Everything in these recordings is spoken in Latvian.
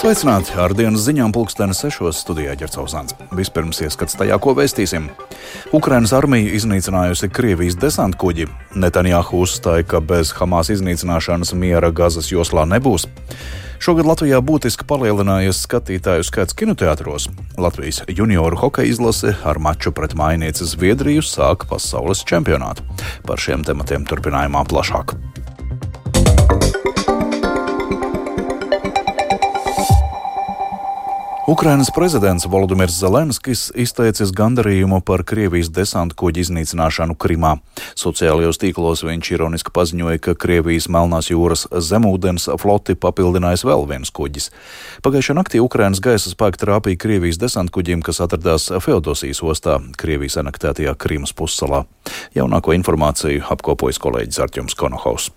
Sveicināti! Ar dienas ziņām pulksteni sešos studijā ģercauzāns. Vispirms ieskats tajā, ko vēstīsim. Ukrainas armija iznīcinājusi Krievijas desantu kuģi. Netanjahu uzstāja, ka bez Hamas iznīcināšanas miera Gazas joslā nebūs. Šogad Latvijā būtiski palielinājies skatītāju skaits kinoteātros. Latvijas junioru hokeja izlase ar maču pret mainieci Zviedriju sāka pasaules čempionātu. Par šiem tematiem turpinājumā plašāk. Ukrainas prezidents Volodimirs Zelenskis izteicis gandarījumu par Krievijas desantu kuģi iznīcināšanu Krimā. Sociālajos tīklos viņš ironiski paziņoja, ka Krievijas Melnās jūras zemūdens floti papildinājis vēl viens kuģis. Pagājušā naktī Ukrainas gaisa spēki trāpīja Krievijas desantu kuģim, kas atradās Feodosijas ostā, Krievijas anektētajā Krimas pussalā. Jaunāko informāciju apkopojas kolēģis Arķums Konohaus.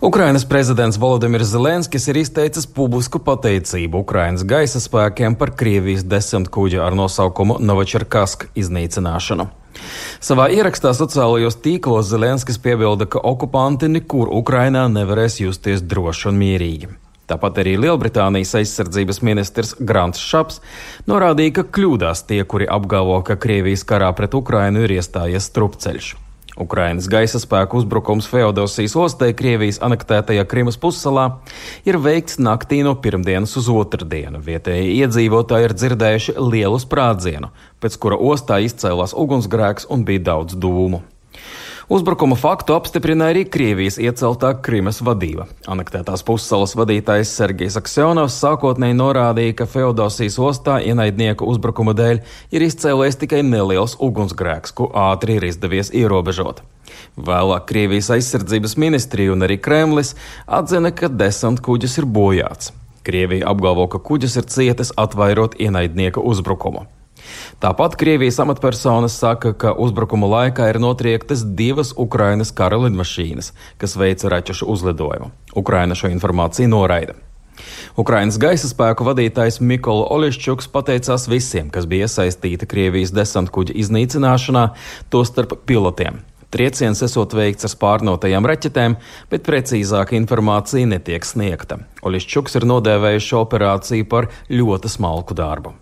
Ukrainas prezidents Volodimirs Zelenskis ir izteicis publisku pateicību Ukrainas gaisa spēkiem par Krievijas desmit kuģa ar nosaukumu Novačerkask iznīcināšanu. Savā ierakstā sociālajos tīklos Zelenskis piebilda, ka okupanti nekur Ukrainā nevarēs justies droši un mierīgi. Tāpat arī Lielbritānijas aizsardzības ministrs Grants Šaps norādīja, ka kļūdās tie, kuri apgalvo, ka Krievijas karā pret Ukrainu ir iestājies strupceļš. Ukrainas gaisa spēku uzbrukums Feodosijas ostai Krievijas anektētajā Krimas pussalā ir veikts naktī no pirmdienas uz otrdienu. Vietējie iedzīvotāji ir dzirdējuši lielu sprādzienu, pēc kura ostā izcēlās ugunsgrēks un bija daudz dūmu. Uzbrukuma faktu apstiprināja arī Krievijas ieceltā Krimas vadība. Anektētās pussalas vadītājs Sergejs Aksionovs sākotnēji norādīja, ka Feodosijas ostā ienaidnieku uzbrukuma dēļ ir izcēlies tikai neliels ugunsgrēks, ko ātri ir izdevies ierobežot. Vēlāk Krievijas aizsardzības ministrija un arī Kremlis atzina, ka desant kuģis ir bojāts. Krievija apgalvo, ka kuģis ir cietis atvairot ienaidnieka uzbrukumu. Tāpat Krievijas amatpersonas saka, ka uzbrukuma laikā ir notriektas divas Ukrainas kara lidmašīnas, kas veica raķešu uzlidojumu. Ukraina šo informāciju noraida. Ukrainas gaisa spēku vadītājs Mikola Olišķuks pateicās visiem, kas bija iesaistīti Krievijas desantkuģa iznīcināšanā, tostarp pilotiem. Trieciens esot veikts ar spārnotajām raķetēm, bet precīzāka informācija netiek sniegta. Olišķuks ir nodēvējis šo operāciju par ļoti smalku darbu.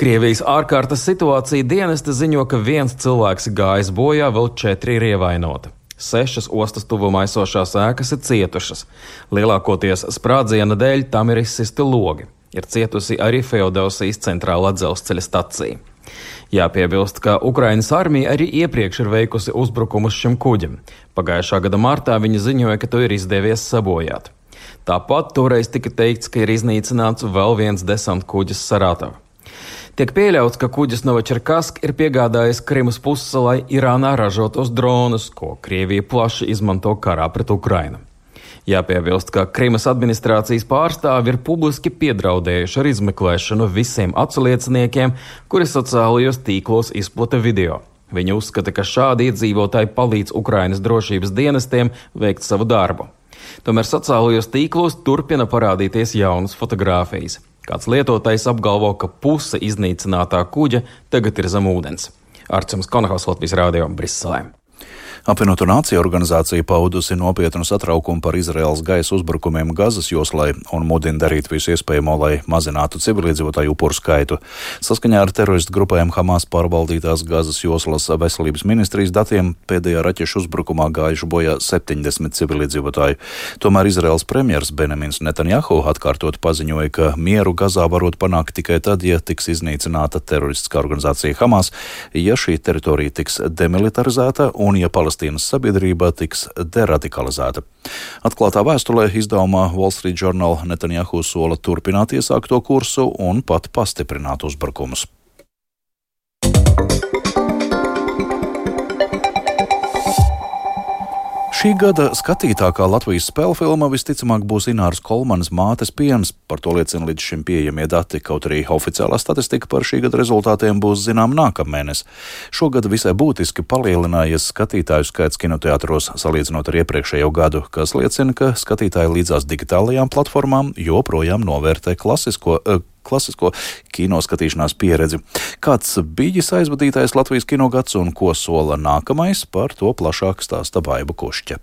Krievijas ārkārtas situācija dienesta ziņo, ka viens cilvēks gājis bojā, vēl četri ir ievainoti. Sešas ostas tuvumā esošās ēkas ir cietušas. Lielākoties sprādziena dēļ tam ir izsisti logi. Ir cietusi arī Feodosijas centrālā dzelzceļa stacija. Jāpiebilst, ka Ukrainas armija arī iepriekš ir veikusi uzbrukumus šim kuģim. Pagājušā gada martā viņi ziņoja, ka to ir izdevies sabojāt. Tāpat toreiz tika teikts, ka ir iznīcināts vēl viens desant kuģis Sarātava. Tiek pieļauts, ka kuģis Novačerkask ir piegādājis Krimas pussalai Irānā ražotos dronus, ko Krievija plaši izmanto karā pret Ukrainu. Jāpiebilst, ka Krimas administrācijas pārstāvi ir publiski piedraudējuši ar izmeklēšanu visiem atslieciniekiem, kuri sociālajos tīklos izplata video. Viņi uzskata, ka šādi iedzīvotāji palīdz Ukrainas drošības dienestiem veikt savu darbu. Tomēr sociālajos tīklos turpina parādīties jaunas fotogrāfijas. Kāds lietotājs apgalvo, ka puse iznīcinātā kuģa tagad ir zem ūdens. Arčuns Konhaus Latvijas Rādio Briselē. Apvienoto Nāciju organizācija paudusi nopietnu satraukumu par Izraels gaisa uzbrukumiem Gazas joslai un mudina darīt visu iespējamo, lai mazinātu civiliedzīvotāju upuru skaitu. Saskaņā ar teroristu grupējiem Hamas pārvaldītās Gazas joslas veselības ministrijas datiem pēdējā raķešu uzbrukumā gājuši bojā 70 civiliedzīvotāju. Tomēr Izraels premjers Benjamins Netanjahu atkārtot paziņoja, ka mieru Gazā varot panākt tikai tad, ja tiks iznīcināta teroristiskā organizācija Hamas, ja šī teritorija tiks demilitarizēta un ja Palestīna Palestīnas sabiedrība tiks deradikalizēta. Atklātā vēstulē izdevumā Wall Street Journal Netanjahu sola turpināt iesākto kursu un pat pastiprināt uzbrukumus. Šī gada skatītākā Latvijas spēļu filma visticamāk būs Ināras Kolmanas mātes piens. Par to liecina līdz šim pieejamie dati, kaut arī oficiālā statistika par šī gada rezultātiem būs zinām nākamēnes. Šogad visai būtiski palielinājies skatītāju skaits kinoteātros salīdzinot ar iepriekšējo gadu, kas liecina, ka skatītāji līdzās digitālajām platformām joprojām novērtē klasisko, eh, klasisko kino skatīšanās pieredzi. Kāds bijis aizvadītais Latvijas kinogads un ko sola nākamais, par to plašāk stāsta Baiba Kušķa.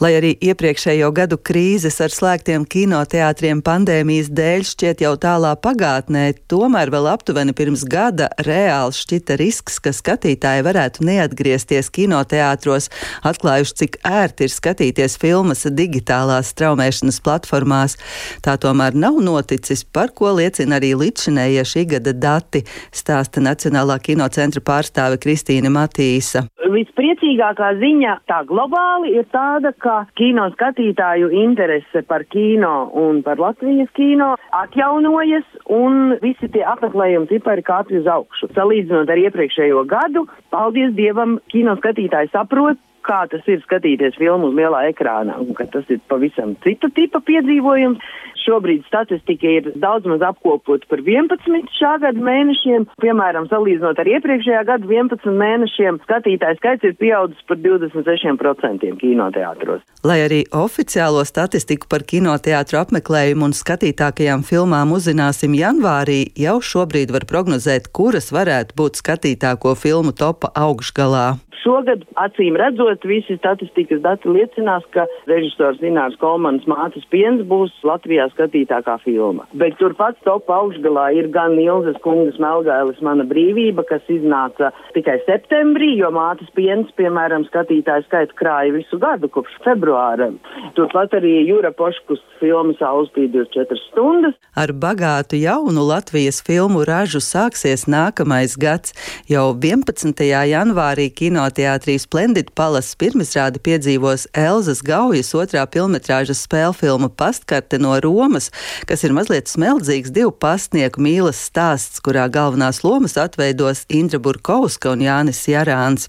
Lai arī iepriekšējo gadu krīzes ar slēgtiem kinoteātriem pandēmijas dēļ šķiet jau tālā pagātnē, tomēr vēl aptuveni pirms gada reāls šķita risks, ka skatītāji varētu neatgriezties kinoteātros, atklājuši, cik ērti ir skatīties filmas digitālās straumēšanas platformās. Tā tomēr nav noticis, par ko liecina arī līdzšinējie šī gada dati, stāsta Nacionālā kinocentra pārstāve Kristīna Matīsa. Vispriecīgākā ziņa tā globāli ir tāda, ka kino skatītāju interese par kino un par Latvijas kino atjaunojas un visi tie apmeklējumi cipari kāpj uz augšu. Salīdzinot ar iepriekšējo gadu, paldies Dievam, kino skatītāji saprot, kā tas ir skatīties filmu uz lielā ekrāna, un ka tas ir pavisam cita tipa piedzīvojums. Šobrīd statistika ir daudz maz apkopot par 11 šā gada mēnešiem. Piemēram, salīdzinot ar iepriekšējā gada 11 mēnešiem, skatītāju skaits ir pieaudzis par 26% kinoteātros. Lai arī oficiālo statistiku par kinoteātru apmeklējumu un skatītākajām filmām uzzināsim janvārī, jau šobrīd var prognozēt, kuras varētu būt skatītāko filmu topa augšgalā. Šogad, acīm redzot, visi statistikas dati liecinās, ka režisors Zinārs Kolmans Mācis Piens būs Latvijā skatītākā filma. Bet turpat top augšgalā ir gan Ilzas kungas Melgailis Mana brīvība, kas iznāca tikai septembrī, jo Mācis Piens, piemēram, skatītāju skaitu krāja visu gadu kopš februāra. Turpat arī Jūra Poškus filma Saulspīd 24 stundas. Ar bagātu jaunu Latvijas filmu ražu sāksies nākamais gads. Jau 11. janvārī kino kinoteātrī Splendid Palace pirmizrādi piedzīvos Elzas Gaujas otrā filmetrāžas spēļu filma Pastkarte no Romas, kas ir mazliet smeldzīgs divu pastnieku mīlas stāsts, kurā galvenās lomas atveidos Indra Burkovska un Jānis Jarāns.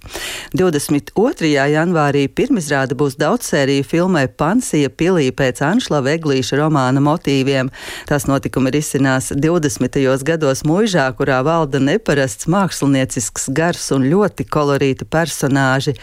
22. janvārī pirmizrāde būs daudzsērija filmai Pansija pilī pēc Anšlava Eglīša romāna motīviem. Tas notikumi risinās 20. gados mūžā, kurā valda neparasts māksliniecisks gars un ļoti persona personāži.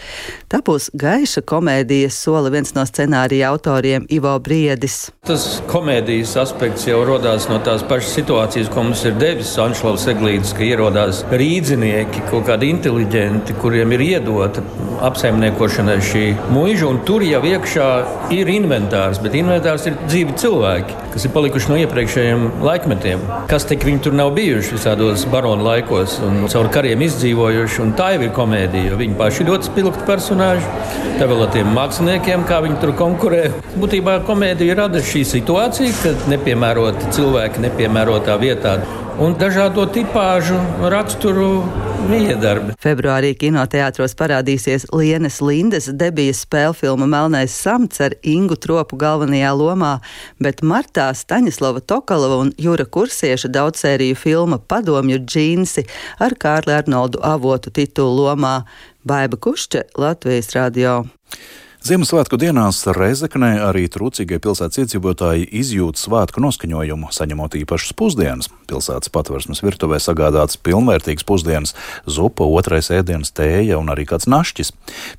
Tā būs gaiša komēdijas sola viens no scenārija autoriem Ivo Briedis. Tas komēdijas aspekts jau radās no tās pašas situācijas, ko mums ir devis Anšlavs Eglītis, ka ierodās rīdzinieki, kaut kādi inteliģenti, kuriem ir iedota apsaimniekošanai šī mūža, un tur jau iekšā ir inventārs, bet inventārs ir dzīvi cilvēki, kas ir palikuši no iepriekšējiem laikmetiem. Kas tik viņi tur nav bijuši visādos baronu laikos un caur kariem izdzīvojuši, un tā jau ir komēdija, jo viņi paši ļoti spilgti personāži. Tā vēl ar tiem māksliniekiem, kā viņi tur konkurē. Būtībā komēdija rada šī situācija, kad nepiemēroti cilvēki nepiemērotā vietā un dažādo tipāžu raksturu miedarbi. Februārī kinoteātros parādīsies Lienes Lindes debijas spēļu filma Melnais samts ar Ingu Tropu galvenajā lomā, bet martā Staņislava Tokalova un Jura Kursieša daudzsēriju filma Padomju džīnsi ar Kārli Arnoldu avotu titulu lomā. Baiba Kušķe, Latvijas radio. Ziemassvētku dienās Reizeknē arī trūcīgie pilsētas iedzīvotāji izjūt svētku noskaņojumu, saņemot īpašas pusdienas. Pilsētas patversmes virtuvē sagādāts pilnvērtīgs pusdienas, zupa, otrais ēdiens, tēja un arī kāds našķis.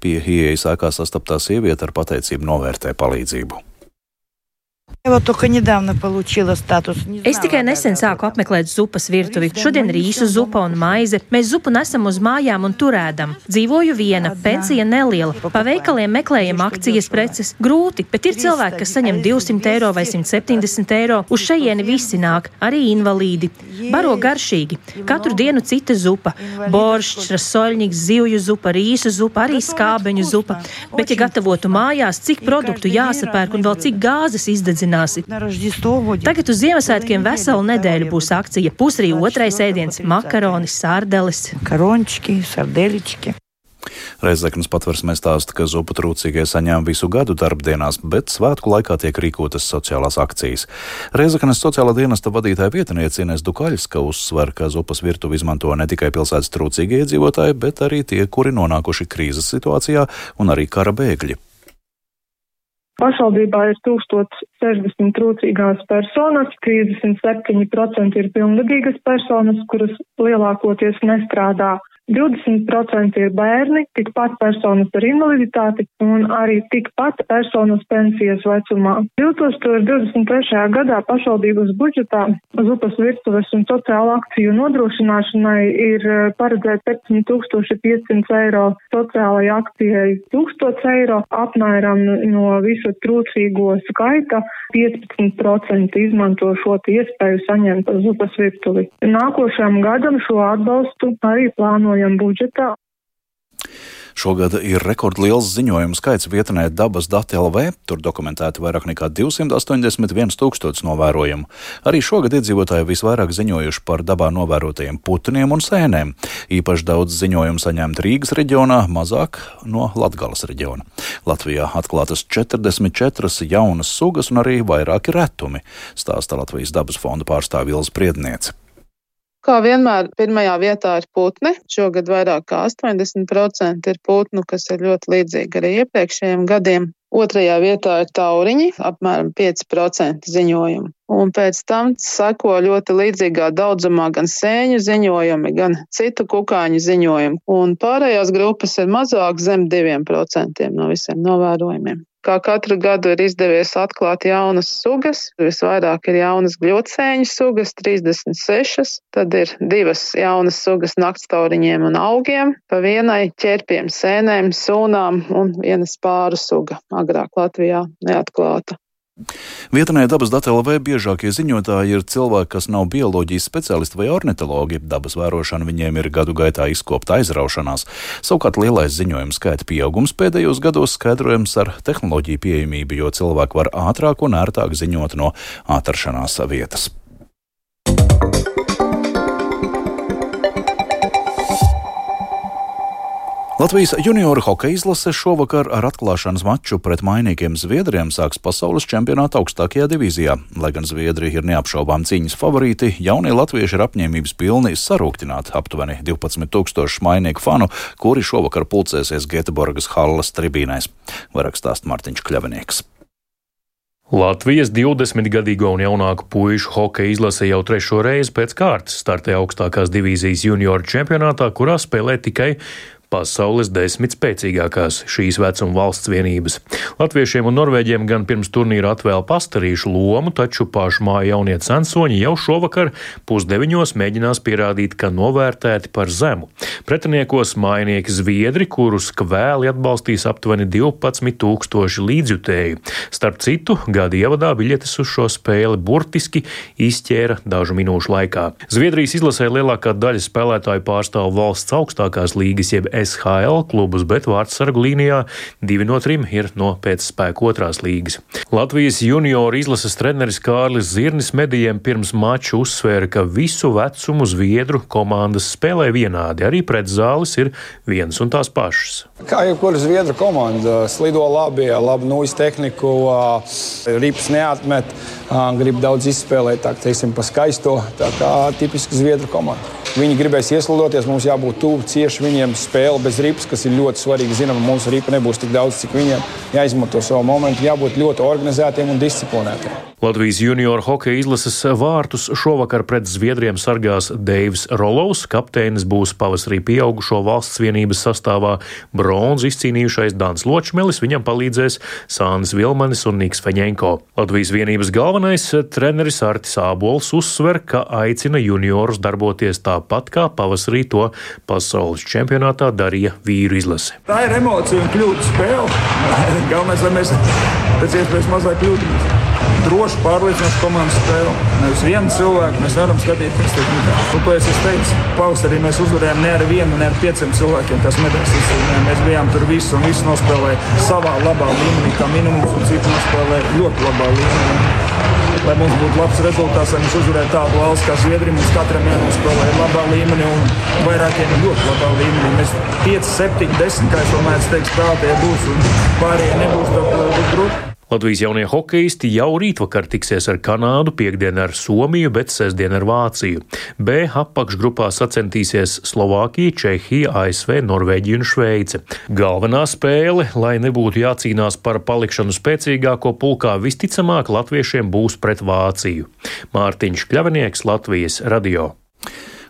Pie ieejas ēkā sastaptā sieviete ar pateicību novērtē palīdzību. Es tikai nesen sāku apmeklēt zupas virtuvi. Šodien rīsu zupa un maize. Mēs zupu nesam uz mājām un turēdam. Dzīvoju viena, pensija neliela. Pa veikaliem meklējam akcijas preces. Grūti, bet ir cilvēki, kas saņem 200 eiro vai 170 eiro. Uz šejieni visi nāk, arī invalīdi. Baro garšīgi. Katru dienu cita zupa. Boršs, rasoļņiks, zivju zupa, rīsu zupa, arī skābeņu zupa. Bet, ja gatavotu mājās, cik produktu jāsapērk un vēl cik gāzes izdedzināt, uzzināsi. Tagad uz Ziemassvētkiem veselu nedēļu būs akcija. Pusrī otrais ēdiens - makaroni, sārdeles. Karončki, sardelički. Reizeknas patversmē stāsta, ka zupu trūcīgie saņem visu gadu darbdienās, bet svētku laikā tiek rīkotas sociālās akcijas. Reizeknas sociālā dienesta vadītāja vietniece Ines Dukaļska uzsver, ka zupas virtuvi izmanto ne tikai pilsētas trūcīgie iedzīvotāji, bet arī tie, kuri nonākuši krīzes situācijā un arī kara bēgļi. Pašvaldībā ir 1060 trūcīgās personas, 37% ir pilngadīgas personas, kuras lielākoties nestrādā. 20% ir bērni, tikpat personas ar invaliditāti un arī tikpat personas pensijas vecumā. 2023. gadā pašvaldības budžetā uz upes virtuves un sociālu akciju nodrošināšanai ir eh, paredzēts 7500 eiro, sociālai akcijai 1000 eiro, apmēram no visu trūcīgo skaita 15% izmanto šo iespēju saņemt uz upes virtuvi. Nākošajam gadam šo atbalstu arī plānojam budžetā. Šogad ir rekordliels ziņojumu skaits vietnē dabas dati LV, tur dokumentēti vairāk nekā 281 tūkstotis novērojumu. Arī šogad iedzīvotāji visvairāk ziņojuši par dabā novērotajiem putniem un sēnēm. Īpaši daudz ziņojumu saņemt Rīgas reģionā, mazāk no Latgales reģiona. Latvijā atklātas 44 jaunas sugas un arī vairāki retumi, stāsta Latvijas dabas fonda pārstāvja Ilza Priedniece. Kā vienmēr, pirmajā vietā ir putni. Šogad vairāk kā 80% ir putnu, kas ir ļoti līdzīgi arī iepriekšējiem gadiem. Otrajā vietā ir tauriņi, apmēram 5% ziņojumu. Un pēc tam seko ļoti līdzīgā daudzumā gan sēņu ziņojumi, gan citu kukaiņu ziņojumi. Un pārējās grupas ir mazāk zem 2% no visiem novērojumiem. Kā katru gadu ir izdevies atklāt jaunas sugas, visvairāk ir jaunas gļotsēņu sugas, 36, tad ir divas jaunas sugas naktstauriņiem un augiem, pa vienai ķerpiem sēnēm, sūnām un viena spāru suga agrāk Latvijā neatklāta. Vietnē dabas datu LV biežākie ziņotāji ir cilvēki, kas nav bioloģijas speciālisti vai ornitologi. Dabas vērošana viņiem ir gadu gaitā izkopta aizraušanās. Savukārt lielais ziņojums skaita pieaugums pēdējos gados skaidrojams ar tehnoloģiju pieejamību, jo cilvēki var ātrāk un ērtāk ziņot no atrašanās vietas. Latvijas junioru hokeja izlase šovakar ar atklāšanas maču pret mainīgiem Zviedriem sāks pasaules čempionāta augstākajā divīzijā. Lai gan Zviedri ir neapšaubām cīņas favorīti, jaunie latvieši ir apņēmības pilni sarūktināt aptuveni 12 tūkstošu mainīgu fanu, kuri šovakar pulcēsies Gēteborgas hallas tribīnēs. Vairāk stāst Mārtiņš Kļavinieks. Latvijas 20-gadīgo un jaunāku puišu hokeja izlase jau trešo reizi pēc kārtas startē augstākās divīzijas junioru čempionātā, kurā spēlē tikai pasaules desmit spēcīgākās šīs vecuma valsts vienības. Latviešiem un norvēģiem gan pirms turnīra atvēl pastarīšu lomu, taču pašmāja jaunie censoņi jau šovakar pusdeviņos mēģinās pierādīt, ka novērtēti par zemu. Pretiniekos mājnieki Zviedri, kurus kvēli atbalstīs aptuveni 12 tūkstoši līdzjutēju. Starp citu, gada ievadā biļetes uz šo spēli burtiski izķēra dažu minūšu laikā. Zviedrijas izlasē lielākā daļa spēlētāju pārstāv valsts augstākās līgas jeb SHL klubus, bet vārdsargu līnijā divi no trim ir no pēcspēku otrās līgas. Latvijas junioru izlases treneris Kārlis Zirnis medijiem pirms mača uzsvēra, ka visu vecumu zviedru komandas spēlē vienādi, arī pretzāles ir vienas un tās pašas. Kā jebkura zviedru komanda, slido labi, labu nūjas tehniku, rips neatmet, grib daudz izspēlēt, tā teiksim, pa skaisto, tā kā tipiski zviedru komanda. Viņi gribēs ieslidoties, mums jābūt tuvu cieši viņiem spēle bez ripas, kas ir ļoti svarīgi. Zinām, mums ripa nebūs tik daudz, cik viņiem jāizmanto savu momentu, jābūt ļoti organizētiem un disciplinētiem. Latvijas junioru hokeja izlases vārtus šovakar pret Zviedriem sargās Deivs Rolovs. Kapteinis būs pavasarī pieaugušo valsts vienības sastāvā bronzu izcīnījušais Dans Ločmelis. Viņam palīdzēs Sānis Vilmanis un Niks Feņenko. Latvijas vienības galvenais treneris Artis Ābols uzsver, ka aicina juniorus darboties tāpat kā pavasarī to pasaules čempionātā darīja vīru izlase. Tā ir emocija un kļūda spēle. Galvenais, lai mēs pēc iespējas mazāk kļūdītos droši pārliecinoši komandas spēle. Nevis vienu cilvēku mēs varam skatīties tikai tā. Nu, to es teicu, pavasarī mēs uzvarējām ne ar vienu, ne ar pieciem cilvēkiem. Tas medaļas izcīnījām. Mēs bijām tur visi un visi nospēlēja savā labā līmenī, kā minimums, un citi nospēlēja ļoti labā līmenī. Lai mums būtu labs rezultāts, lai mēs uzvarētu tādu valsts kā Zviedrija, mums katram jānospēlē labā līmenī un vairākiem ļoti labā līmenī. Mēs 5, 7, 10, kā es domāju, teiks, spēlētāji būs un pārējie nebūs, tad būs grūti. Latvijas jaunie hokeisti jau rītvakar tiksies ar Kanādu, piekdien ar Somiju, bet sestdien ar Vāciju. B apakšgrupā sacensties Slovākija, Čehija, ASV, Norvēģija un Šveice. Galvenā spēle, lai nebūtu jācīnās par palikšanu spēcīgāko pulkā, visticamāk latviešiem būs pret Vāciju. Mārtiņš Kļavinieks, Latvijas radio.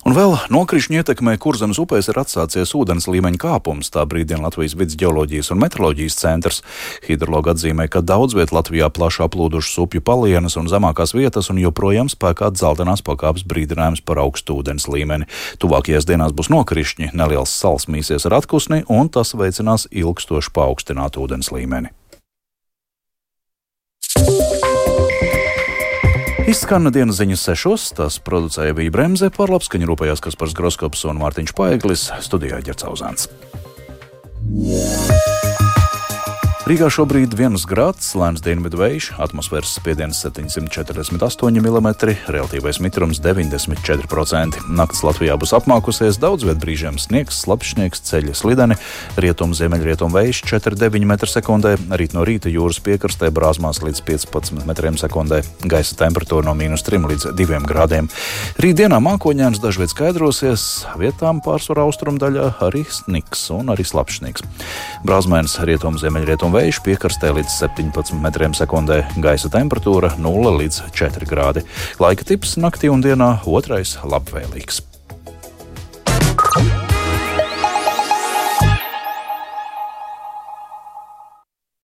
Un vēl nokrišņu ietekmē Kurzemes upēs ir atsācies ūdens līmeņa kāpums. Tā brīdina Latvijas vidus geoloģijas un meteoroloģijas centrs. Hidrologi atzīmē, ka daudz viet Latvijā plaši aplūdušas upju palienas un zemākās vietas, un joprojām spēkā dzeltenās pakāpes brīdinājums par augstu ūdens līmeni. Tuvākajās dienās būs nokrišņi, neliels sals mīsies ar atkusni, un tas veicinās ilgstoši paaugstinātu ūdens līmeni. Izskan dienas ziņas sešos, tās producēja bija Bremse, par labskaņu rūpējās Kaspars Groskops un Mārtiņš Paeglis, studijā Ģercauzāns. Yeah. Rīgā šobrīd ir 1 grāds, lēns dienvidu vējš, atmosfēras spiediens 748 mm, relatīvais mitrums 94%. Nakts Latvijā būs apmākusies, daudz vietā brīžiem sniegs, slapjšnieks, ceļa slideni, rietumu ziemeļrietumu vējš 4,9 m2, rīt no rīta jūras piekrastē brāzmās līdz 15 m2, gaisa temperatūra no mīnus 3 līdz 2 grādiem. Rītdienā mākoņēns dažviet skaidrosies, vietām pārsvarā austrumu daļā arī sniks un arī slapjšnieks. Brāzmēns rietumu ziemeļrietumu un vējš piekrastē līdz 17 metriem sekundē, gaisa temperatūra 0 līdz 4 grādi. Laika tips naktī un dienā otrais - labvēlīgs.